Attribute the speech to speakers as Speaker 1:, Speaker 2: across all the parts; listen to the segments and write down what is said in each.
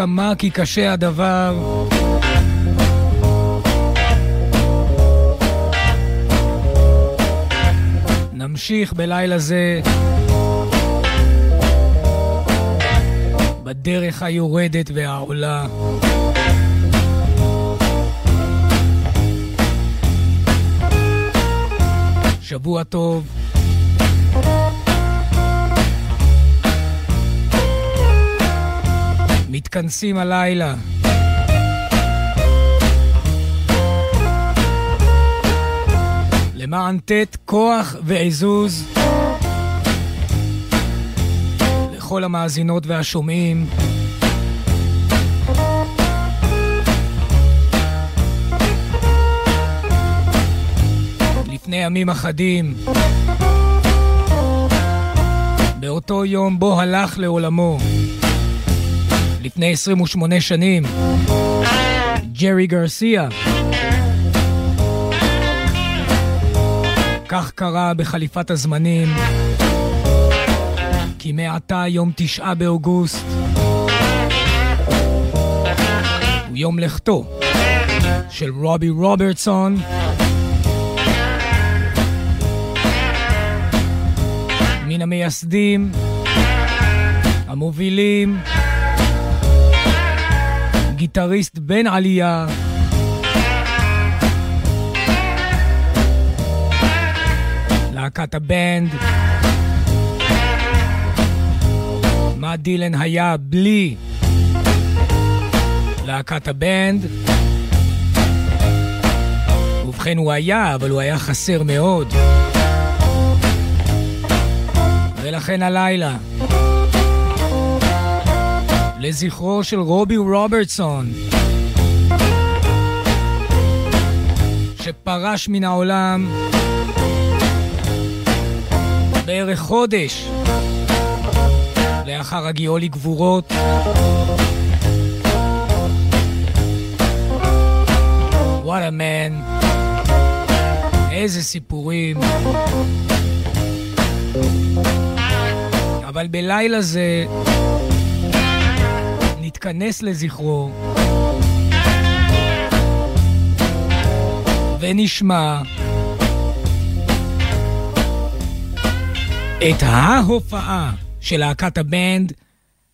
Speaker 1: כמה כי קשה הדבר. נמשיך בלילה זה בדרך היורדת והעולה. שבוע טוב. מתכנסים הלילה. למען תת כוח ועזוז לכל המאזינות והשומעים. לפני ימים אחדים, באותו יום בו הלך לעולמו, לפני 28 שנים, ג'רי גרסיה. כך קרה בחליפת הזמנים, כי מעתה יום תשעה באוגוסט הוא יום לכתו של רובי רוברטסון, מן המייסדים, המובילים, גיטריסט בן עלייה, להקת הבנד. מה דילן היה בלי להקת הבנד? ובכן הוא היה, אבל הוא היה חסר מאוד. ולכן הלילה, לזכרו של רובי רוברטסון, שפרש מן העולם בערך חודש לאחר הגיעו לגבורות. What a man. איזה סיפורים. אבל בלילה זה נתכנס לזכרו ונשמע את ההופעה של להקת הבנד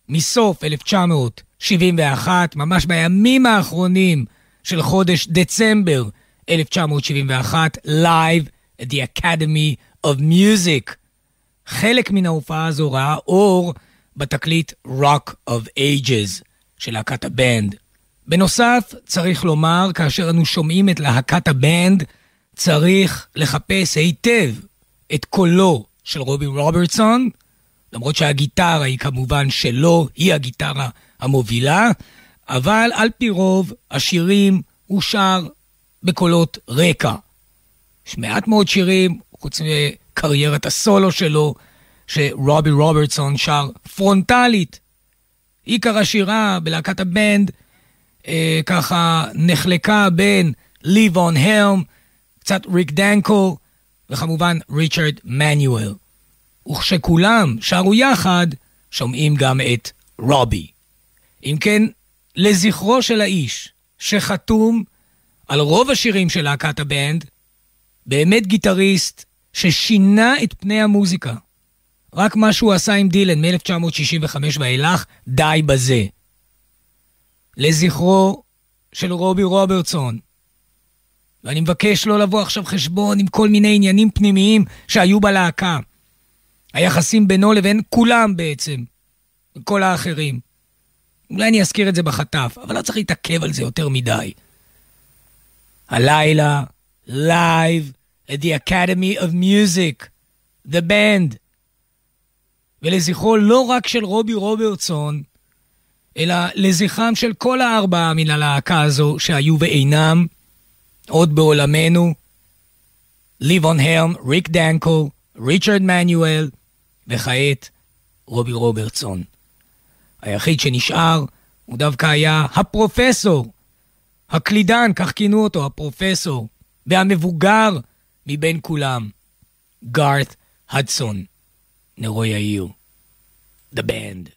Speaker 1: מסוף 1971, ממש בימים האחרונים של חודש דצמבר 1971, Live at the Academy of Music. חלק מן ההופעה הזו ראה אור בתקליט Rock of Ages של להקת הבנד. בנוסף, צריך לומר, כאשר אנו שומעים את להקת הבנד, צריך לחפש היטב את קולו של רובי רוברטסון, למרות שהגיטרה היא כמובן שלו, היא הגיטרה המובילה, אבל על פי רוב השירים הוא שר בקולות רקע. יש מעט מאוד שירים, חוץ מקריירת הסולו שלו, שרובי רוברטסון שר פרונטלית. עיקר השירה בלהקת הבנד אה, ככה נחלקה בין ליבון הלם, קצת ריק דנקו, וכמובן ריצ'רד מנואל. וכשכולם שרו יחד, שומעים גם את רובי. אם כן, לזכרו של האיש שחתום על רוב השירים של להקת הבנד, באמת גיטריסט ששינה את פני המוזיקה. רק מה שהוא עשה עם דילן מ-1965 ואילך, די בזה. לזכרו של רובי רוברטסון. ואני מבקש לא לבוא עכשיו חשבון עם כל מיני עניינים פנימיים שהיו בלהקה. היחסים בינו לבין כולם בעצם, וכל האחרים. אולי אני אזכיר את זה בחטף, אבל לא צריך להתעכב על זה יותר מדי. הלילה, Live at the Academy of Music, The Band. ולזכרו לא רק של רובי רוברטסון, אלא לזכרם של כל הארבעה מן הלהקה הזו שהיו ואינם, עוד בעולמנו, ליבון הרם, ריק דנקו, ריצ'רד מנואל, וכעת רובי רוברטסון. היחיד שנשאר הוא דווקא היה הפרופסור, הקלידן, כך כינו אותו, הפרופסור, והמבוגר מבין כולם, גארת הדסון, נרו יאיר. The Band.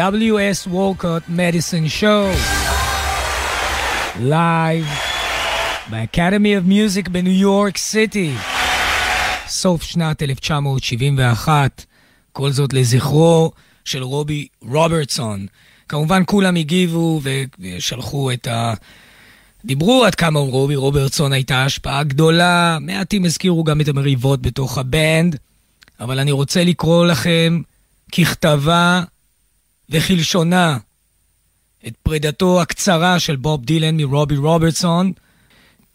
Speaker 2: W.S. Walcott Medicine Show, live באקדמי of Music בניו יורק סיטי, סוף שנת 1971, כל זאת לזכרו של רובי רוברטסון. כמובן כולם הגיבו ושלחו את ה... דיברו עד כמה רובי רוברטסון הייתה השפעה גדולה, מעטים הזכירו גם את המריבות בתוך הבנד, אבל אני רוצה לקרוא לכם ככתבה וכלשונה את פרידתו הקצרה של בוב דילן מרובי רוברטסון.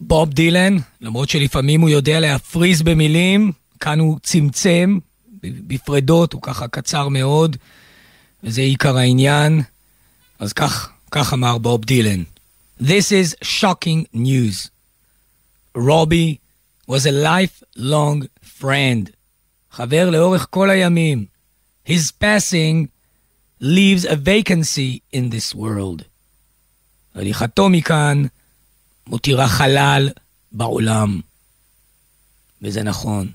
Speaker 2: בוב דילן, למרות שלפעמים הוא יודע להפריז במילים, כאן הוא צמצם בפרדות, הוא ככה קצר מאוד, וזה עיקר העניין. אז כך, כך אמר בוב דילן. This is shocking news. Robbie was a lifelong friend. חבר לאורך כל הימים. His passing leaves a vacancy in this world. הליכתו מכאן מותירה חלל בעולם. וזה נכון.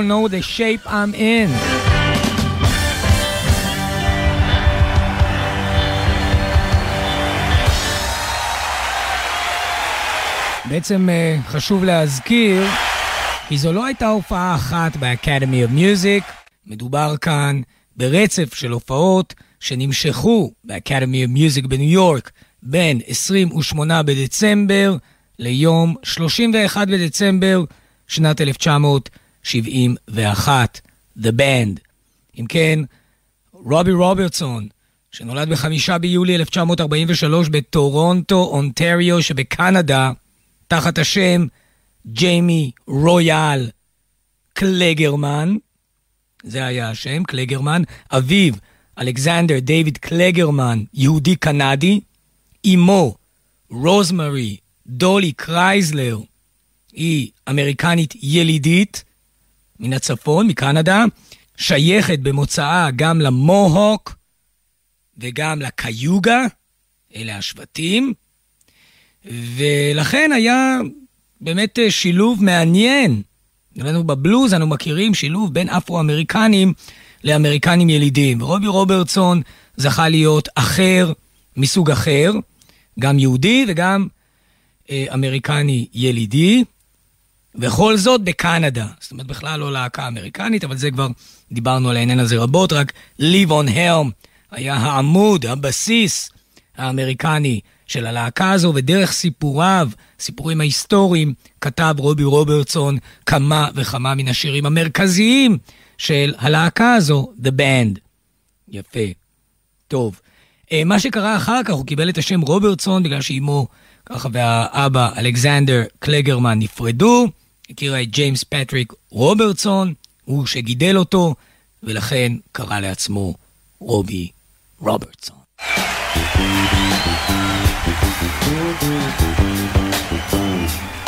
Speaker 2: Don't know the shape I'm in. בעצם אה, חשוב להזכיר
Speaker 1: כי זו לא הייתה הופעה אחת ב-Academy of Music, מדובר כאן ברצף של הופעות שנמשכו ב-Academy of Music בניו יורק בין 28 בדצמבר ליום 31 בדצמבר שנת 1971, The Band. אם כן, רובי רוברטסון, שנולד בחמישה ביולי 1943 בטורונטו, אונטריו שבקנדה, תחת השם ג'יימי רויאל קלגרמן, זה היה השם, קלגרמן, אביו, אלכסנדר דיוויד קלגרמן, יהודי קנדי, אמו, רוזמרי דולי קרייזלר, היא אמריקנית ילידית מן הצפון, מקנדה, שייכת במוצאה גם למוהוק וגם לקיוגה, אלה השבטים, ולכן היה באמת שילוב מעניין. לנו בבלוז אנו מכירים שילוב בין אפרו-אמריקנים לאמריקנים ילידים. רובי רוברטסון זכה להיות אחר מסוג אחר, גם יהודי וגם אה, אמריקני ילידי, וכל זאת בקנדה. זאת אומרת, בכלל לא להקה אמריקנית, אבל זה כבר דיברנו על העניין הזה רבות, רק ליב און הלם היה העמוד, הבסיס האמריקני של הלהקה הזו, ודרך סיפוריו, סיפורים ההיסטוריים, כתב רובי רוברטסון כמה וכמה מן השירים המרכזיים של הלהקה הזו, The Band. יפה. טוב. אה, מה שקרה אחר כך, הוא קיבל את השם רוברטסון בגלל שאימו, ככה והאבא, אלכסנדר קלגרמן, נפרדו. הכירה את ג'יימס פטריק רוברטסון, הוא שגידל אותו, ולכן קרא לעצמו רובי רוברטסון.
Speaker 3: I sacrifice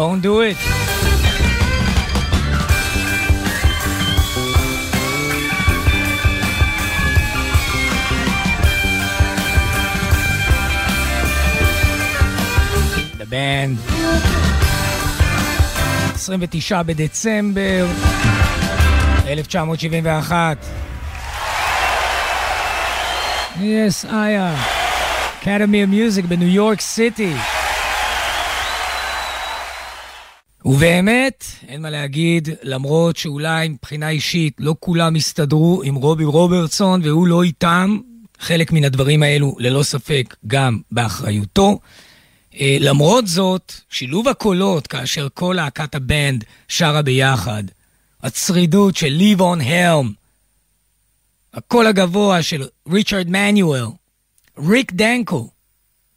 Speaker 1: Don't do it. The band. 29 בדצמבר 1971. Yes, איה. Academy of Music בניו יורק סיטי. ובאמת, אין מה להגיד, למרות שאולי מבחינה אישית לא כולם הסתדרו עם רובי רוברטסון והוא לא איתם, חלק מן הדברים האלו ללא ספק גם באחריותו. אה, למרות זאת, שילוב הקולות כאשר כל להקת הבנד שרה ביחד, הצרידות של ליבון הלם, הקול הגבוה של ריצ'רד מנואל, ריק דנקו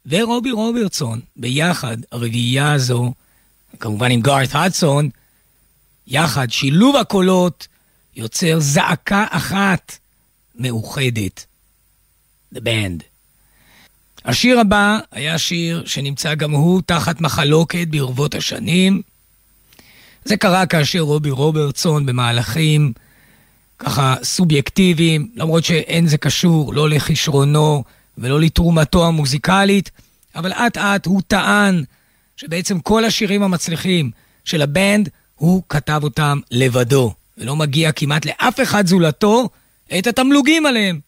Speaker 1: ורובי רוברטסון ביחד, הרביעייה הזו, כמובן עם גארת הדסון, יחד, שילוב הקולות יוצר זעקה אחת מאוחדת. The Band. השיר הבא היה שיר שנמצא גם הוא תחת מחלוקת ברבות השנים. זה קרה כאשר רובי רוברטסון במהלכים ככה סובייקטיביים, למרות שאין זה קשור לא לכישרונו ולא לתרומתו המוזיקלית, אבל אט אט הוא טען שבעצם כל השירים המצליחים של הבנד, הוא כתב אותם לבדו, ולא מגיע כמעט לאף אחד זולתו את התמלוגים עליהם.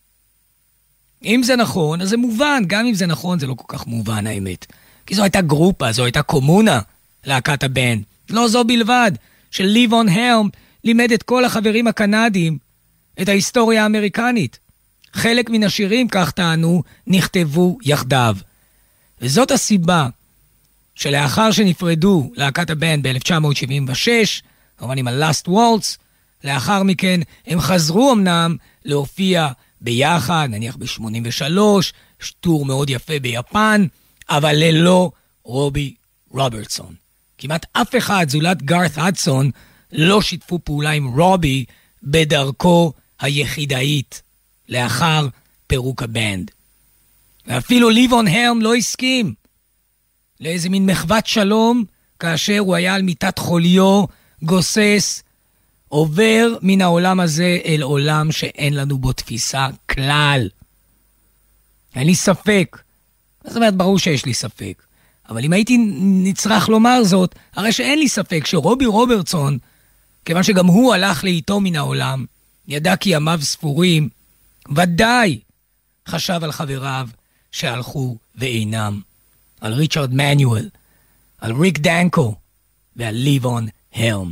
Speaker 1: אם זה נכון, אז זה מובן, גם אם זה נכון, זה לא כל כך מובן האמת. כי זו הייתה גרופה, זו הייתה קומונה, להקת הבנד. לא זו בלבד, שליבון הלם לימד את כל החברים הקנדים את ההיסטוריה האמריקנית. חלק מן השירים, כך טענו, נכתבו יחדיו. וזאת הסיבה שלאחר שנפרדו להקת הבנד ב-1976, כמובן עם ה-Last Waltz, לאחר מכן הם חזרו אמנם להופיע ביחד, נניח ב-83, יש טור מאוד יפה ביפן, אבל ללא רובי רוברטסון. כמעט אף אחד, זולת גארת הדסון, לא שיתפו פעולה עם רובי בדרכו היחידאית לאחר פירוק הבנד. ואפילו ליבון הרם לא הסכים לאיזה מין מחוות שלום כאשר הוא היה על מיטת חוליו, גוסס, עובר מן העולם הזה אל עולם שאין לנו בו תפיסה כלל. אין לי ספק. זאת אומרת, ברור שיש לי ספק. אבל אם הייתי נצרך לומר זאת, הרי שאין לי ספק שרובי רוברטסון, כיוון שגם הוא הלך לאיתו מן העולם, ידע כי ימיו ספורים, ודאי חשב על חבריו שהלכו ואינם. על ריצ'רד מנואל, על ריק דנקו ועל ליבון הלם.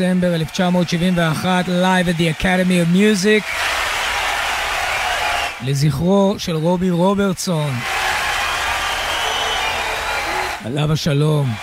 Speaker 2: בדצמבר 1971, Live at the Academy of Music, לזכרו של רובי רוברטסון. עליו השלום.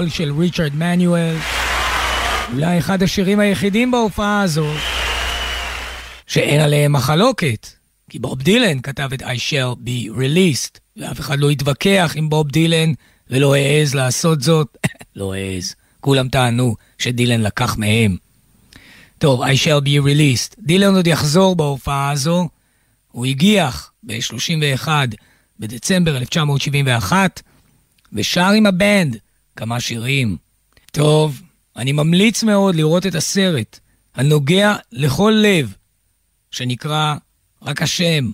Speaker 2: הקול של ריצ'רד מנואל, אולי אחד השירים היחידים בהופעה הזו שאין עליהם מחלוקת, כי בוב דילן כתב את I shall be released, ואף אחד לא התווכח עם בוב דילן ולא העז לעשות זאת, לא העז, כולם טענו שדילן לקח מהם. טוב, I shall be released. דילן עוד יחזור בהופעה הזו, הוא הגיח ב-31 בדצמבר 1971, ושר עם הבנד כמה שירים. טוב, אני ממליץ מאוד לראות את הסרט הנוגע לכל לב, שנקרא רק השם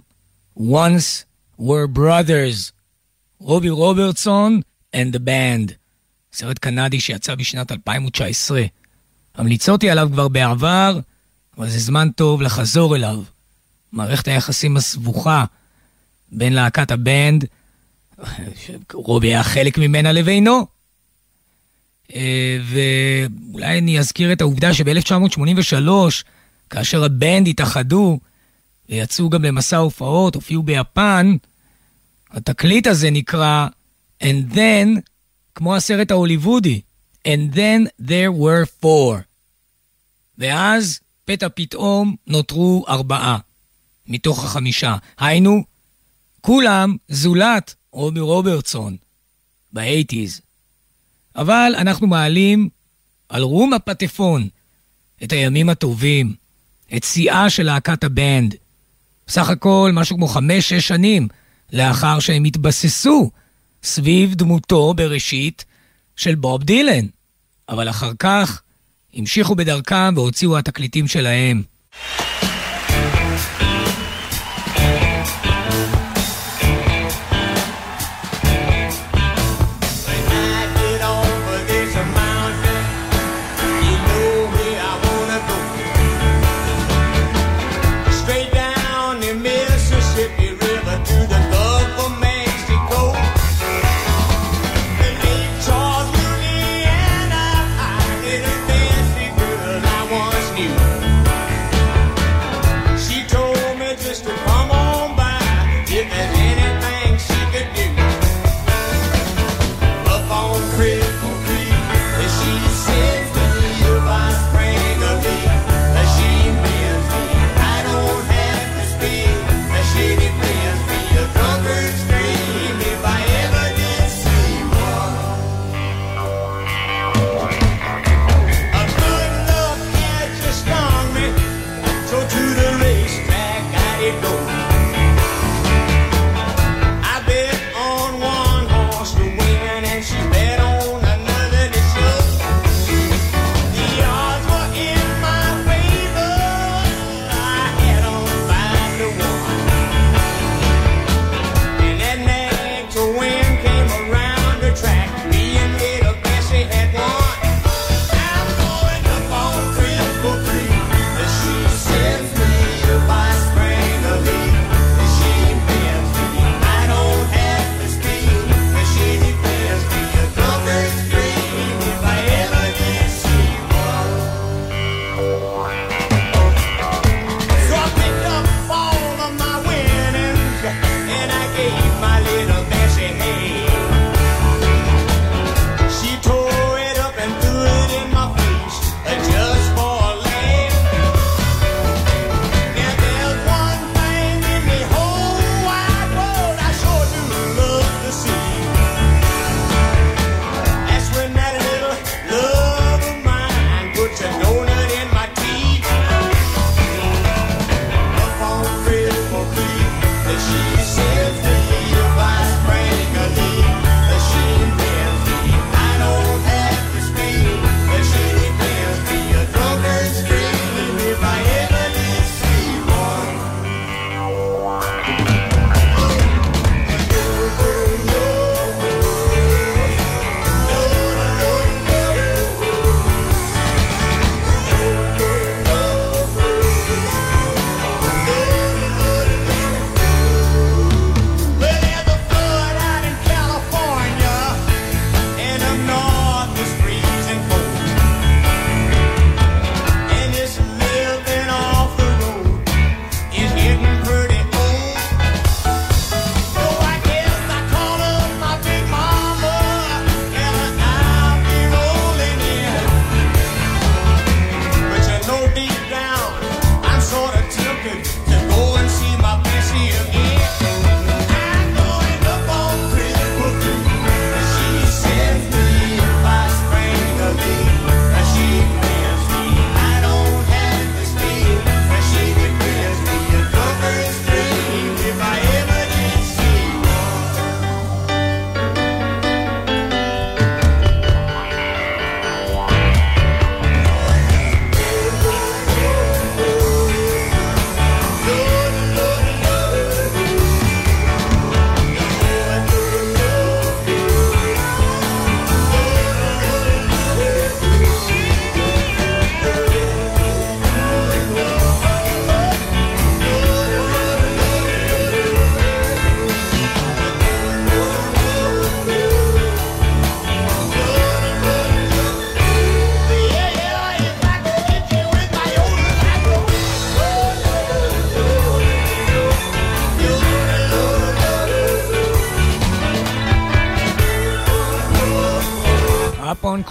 Speaker 2: Once Were Brothers,
Speaker 1: רובי רוברטסון and the band. סרט קנדי שיצא בשנת 2019. המליצותי עליו כבר בעבר, אבל זה זמן טוב לחזור אליו. מערכת היחסים הסבוכה בין להקת הבנד, שרובי היה חלק ממנה לבינו. אה, ואולי אני אזכיר את העובדה שב-1983, כאשר הבנד התאחדו ויצאו גם למסע הופעות, הופיעו ביפן, התקליט הזה נקרא And Then, כמו הסרט ההוליוודי, And Then There Were Four. ואז פתע פתאום נותרו ארבעה מתוך החמישה. היינו, כולם זולת רובי רוברטסון באייטיז. אבל אנחנו מעלים על רום הפטפון את הימים הטובים, את שיאה של להקת הבנד. בסך הכל משהו כמו חמש-שש שנים לאחר שהם התבססו סביב דמותו בראשית של בוב דילן. אבל אחר כך המשיכו בדרכם והוציאו התקליטים שלהם.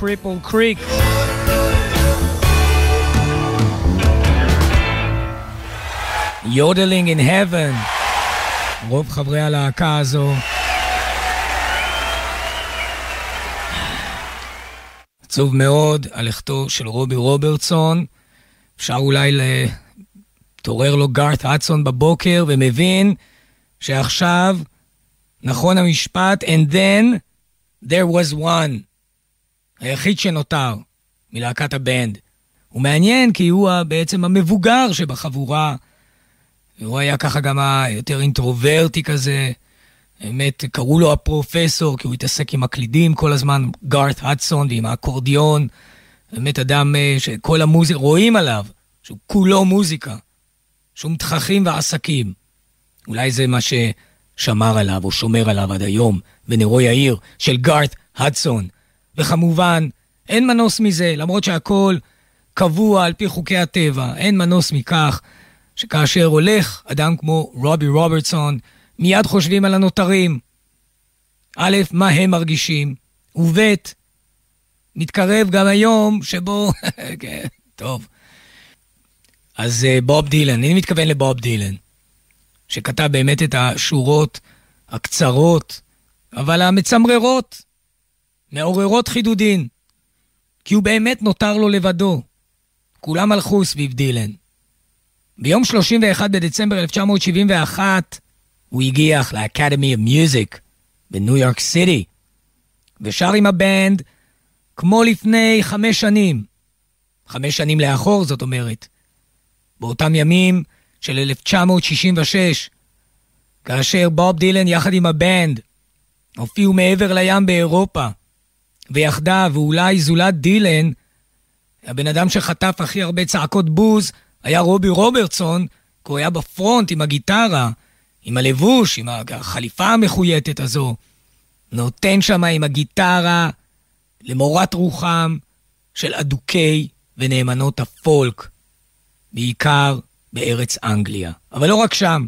Speaker 1: Cripple Creek. יודלינג in heaven. רוב חברי הלהקה הזו. עצוב מאוד על לכתו של רובי רוברטסון. אפשר אולי להתעורר לו גארת אדסון בבוקר ומבין שעכשיו נכון המשפט, and then there was one. היחיד שנותר מלהקת הבנד. הוא מעניין כי הוא בעצם המבוגר שבחבורה. הוא היה ככה גם היותר אינטרוברטי כזה. באמת, קראו לו הפרופסור, כי הוא התעסק עם הקלידים כל הזמן, גארת הדסון ועם האקורדיון. באמת אדם אה, שכל המוזיקה, רואים עליו שהוא כולו מוזיקה. שום תככים ועסקים. אולי זה מה ששמר עליו או שומר עליו עד היום, ונרו יאיר של גארת הדסון. וכמובן, אין מנוס מזה, למרות שהכל קבוע על פי חוקי הטבע, אין מנוס מכך שכאשר הולך אדם כמו רובי רוברטסון, מיד חושבים על הנותרים. א', מה הם מרגישים, וב', מתקרב גם היום שבו, כן, טוב. אז uh, בוב דילן, אני מתכוון לבוב דילן, שכתב באמת את השורות הקצרות, אבל המצמררות, מעוררות חידודין, כי הוא באמת נותר לו לבדו. כולם הלכו סביב דילן. ביום 31 בדצמבר 1971 הוא הגיח לאקדמי of מיוזיק בניו יורק סיטי, ושר עם הבנד כמו לפני חמש שנים. חמש שנים לאחור, זאת אומרת. באותם ימים של 1966, כאשר בוב דילן יחד עם הבנד הופיעו מעבר לים באירופה, ויחדיו, ואולי זולת דילן, הבן אדם שחטף הכי הרבה צעקות בוז היה רובי רוברטסון, כי הוא היה בפרונט עם הגיטרה, עם הלבוש, עם החליפה המחויטת הזו. נותן שם עם הגיטרה למורת רוחם של אדוקי ונאמנות הפולק, בעיקר בארץ אנגליה. אבל לא רק שם.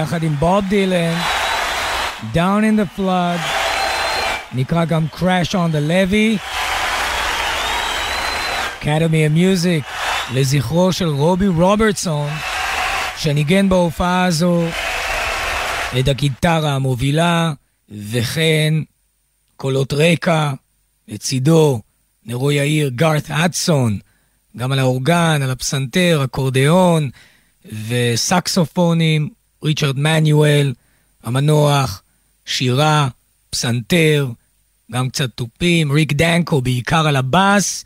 Speaker 2: יחד עם בוב דילן, Down in the Flood, נקרא גם Crash on the Levy, Academy of Music, לזכרו של רובי רוברטסון, שניגן בהופעה הזו את הגיטרה המובילה, וכן קולות רקע, לצידו נרו יאיר גארת אדסון, גם על האורגן, על הפסנתר, אקורדיאון וסקסופונים, ריצ'רד מנואל, המנוח, שירה, פסנתר, גם קצת תופים, ריק דנקו בעיקר על הבאס,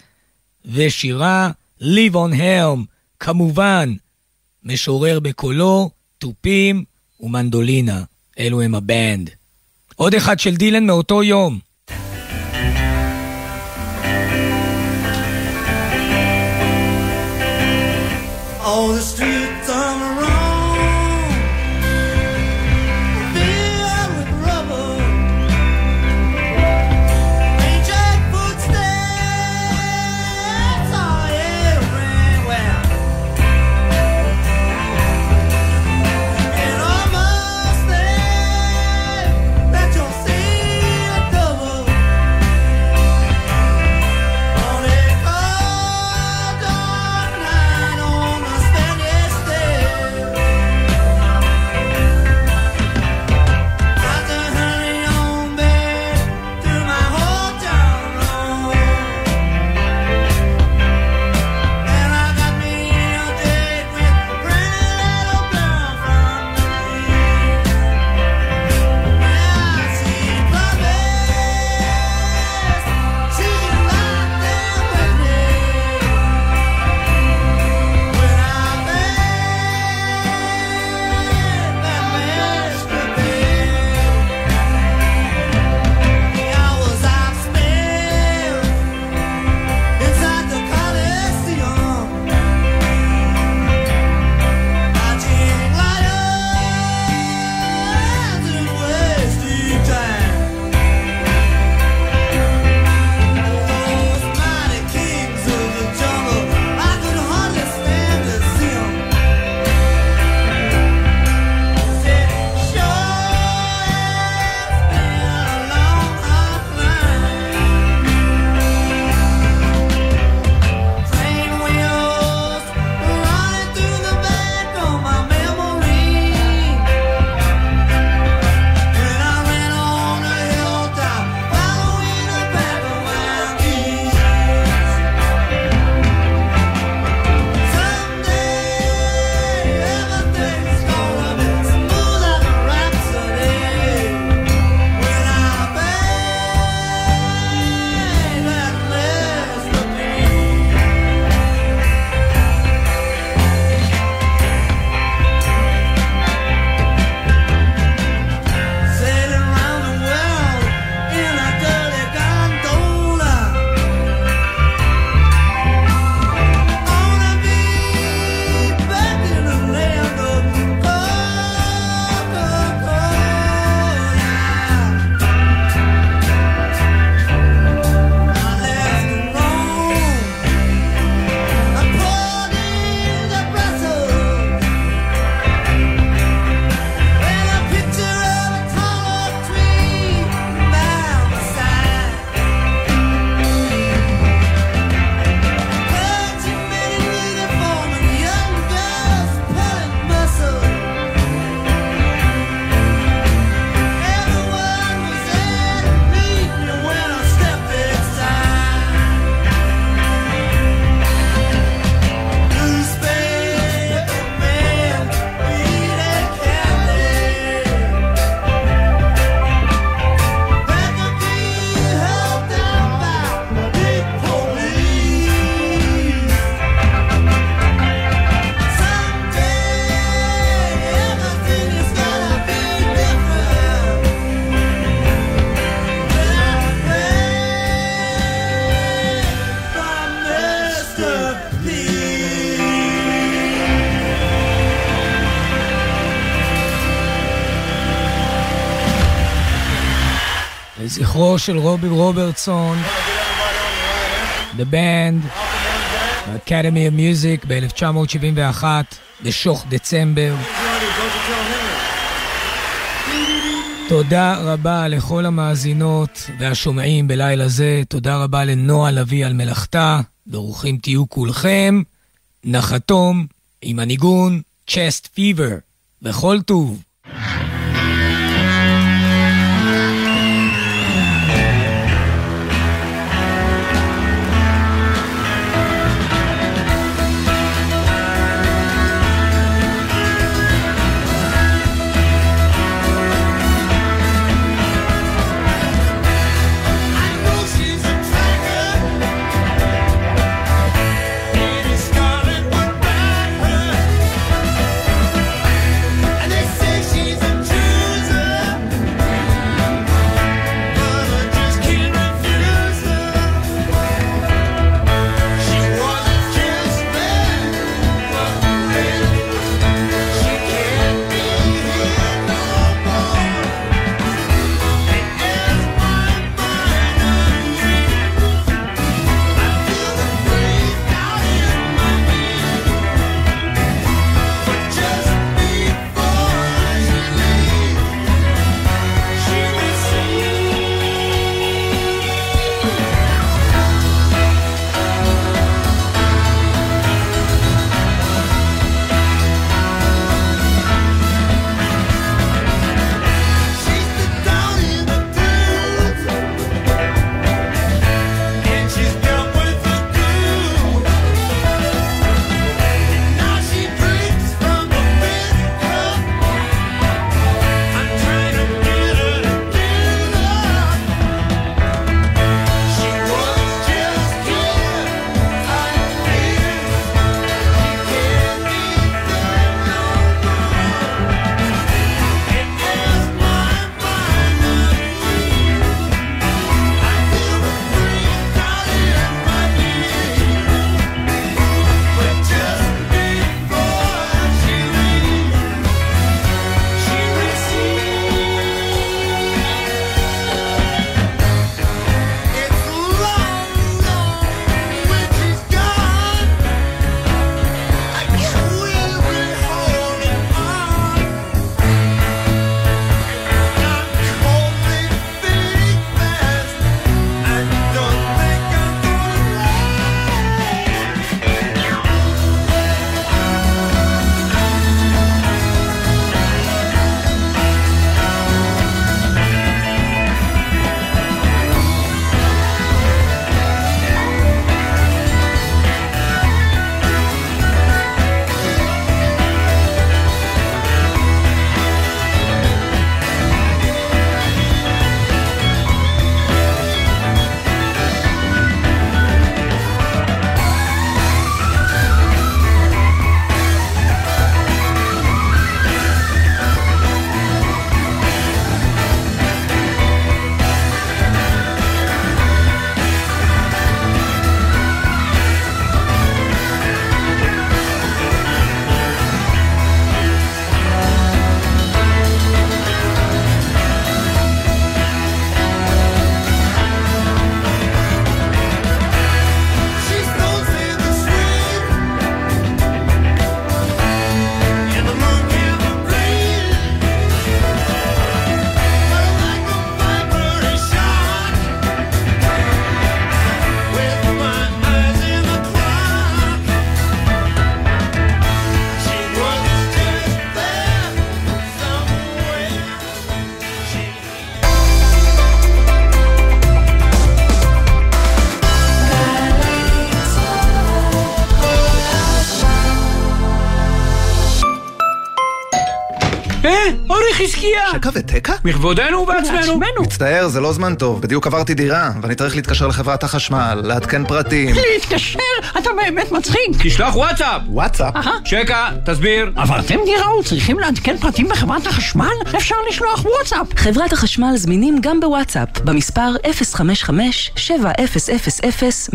Speaker 2: ושירה, ליב און הלם, כמובן, משורר בקולו, תופים ומנדולינה. אלו הם הבנד. עוד אחד של דילן מאותו יום. All the streets לזכרו של רובי רוברטסון, The Band, Academy of Music ב-1971, בשוך דצמבר. תודה רבה לכל המאזינות והשומעים בלילה זה. תודה רבה לנועה לביא על מלאכתה. ברוכים תהיו כולכם. נחתום עם הניגון צ'סט פיבר. וכל טוב.
Speaker 4: מכבודנו ובעצמנו.
Speaker 5: מצטער, זה לא זמן טוב. בדיוק עברתי דירה, ואני צריך להתקשר לחברת החשמל, לעדכן פרטים.
Speaker 4: להתקשר? אתה באמת מצחיק. תשלח וואטסאפ!
Speaker 5: וואטסאפ?
Speaker 4: שקע, תסביר. אבל אתם דירה וצריכים לעדכן פרטים בחברת החשמל? אפשר לשלוח וואטסאפ.
Speaker 6: חברת החשמל זמינים גם בוואטסאפ, במספר 055-7000-103.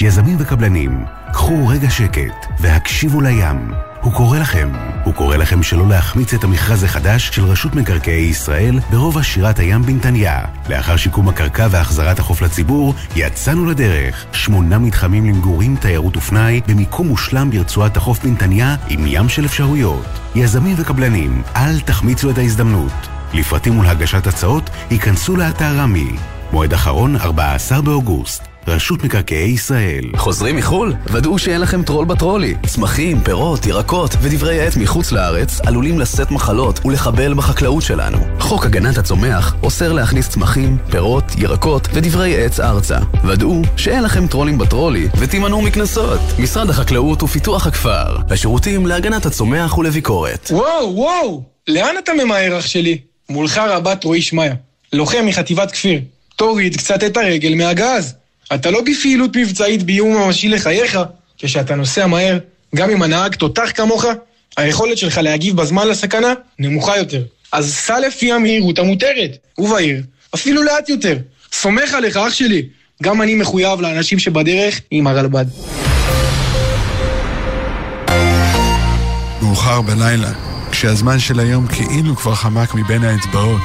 Speaker 7: יזמים וקבלנים, קחו רגע שקט והקשיבו לים. הוא קורא לכם. הוא קורא לכם שלא להחמיץ את המכרז החדש של רשות מקרקעי ישראל ברובע שירת הים בנתניה. לאחר שיקום הקרקע והחזרת החוף לציבור, יצאנו לדרך. שמונה מתחמים למגורים, תיירות ופנאי, במיקום מושלם ברצועת החוף בנתניה, עם ים של אפשרויות. יזמים וקבלנים, אל תחמיצו את ההזדמנות. לפרטים ולהגשת הצעות, ייכנסו לאתר רמי. מועד אחרון, 14 באוגוסט. רשות מקרקעי ישראל.
Speaker 8: חוזרים מחו"ל? ודאו שאין לכם טרול בטרולי. צמחים, פירות, ירקות ודברי עט מחוץ לארץ עלולים לשאת מחלות ולחבל בחקלאות שלנו. חוק הגנת הצומח אוסר להכניס צמחים, פירות, ירקות ודברי עץ ארצה. ודאו שאין לכם טרולים בטרולי ותימנעו מקנסות. משרד החקלאות ופיתוח הכפר. השירותים להגנת הצומח ולביקורת.
Speaker 9: וואו, וואו! לאן אתה ממהר, אח שלי? מולך רבת רועי שמעיה, לוחם מחטיבת כפיר. תוריד קצת את הרגל מהגז. אתה לא בפעילות מבצעית באיום ממשי לחייך. כשאתה נוסע מהר, גם אם הנהג תותח כמוך, היכולת שלך להגיב בזמן לסכנה נמוכה יותר. אז סע לפי המהירות המותרת, ובעיר, אפילו לאט יותר. סומך עליך, אח שלי. גם אני מחויב לאנשים שבדרך עם הרלב"ד.
Speaker 10: מאוחר בלילה, כשהזמן של היום כאילו כבר חמק מבין האצבעות.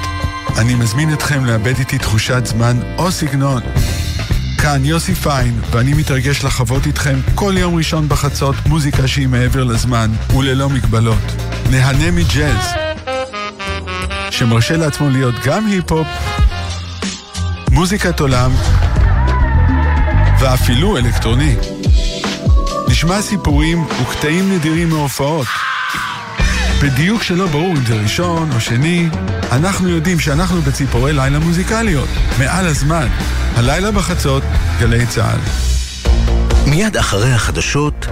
Speaker 10: אני מזמין אתכם לאבד איתי תחושת זמן או סגנון. כאן יוסי פיין, ואני מתרגש לחוות איתכם כל יום ראשון בחצות מוזיקה שהיא מעבר לזמן וללא מגבלות. נהנה מג'אז, שמרשה לעצמו להיות גם היפ-הופ, מוזיקת עולם ואפילו אלקטרוני. נשמע סיפורים וקטעים נדירים מהופעות. בדיוק שלא ברור אם זה ראשון או שני, אנחנו יודעים שאנחנו בציפורי לילה מוזיקליות, מעל הזמן. הלילה בחצות, גלי צה"ל.
Speaker 7: מיד אחרי החדשות,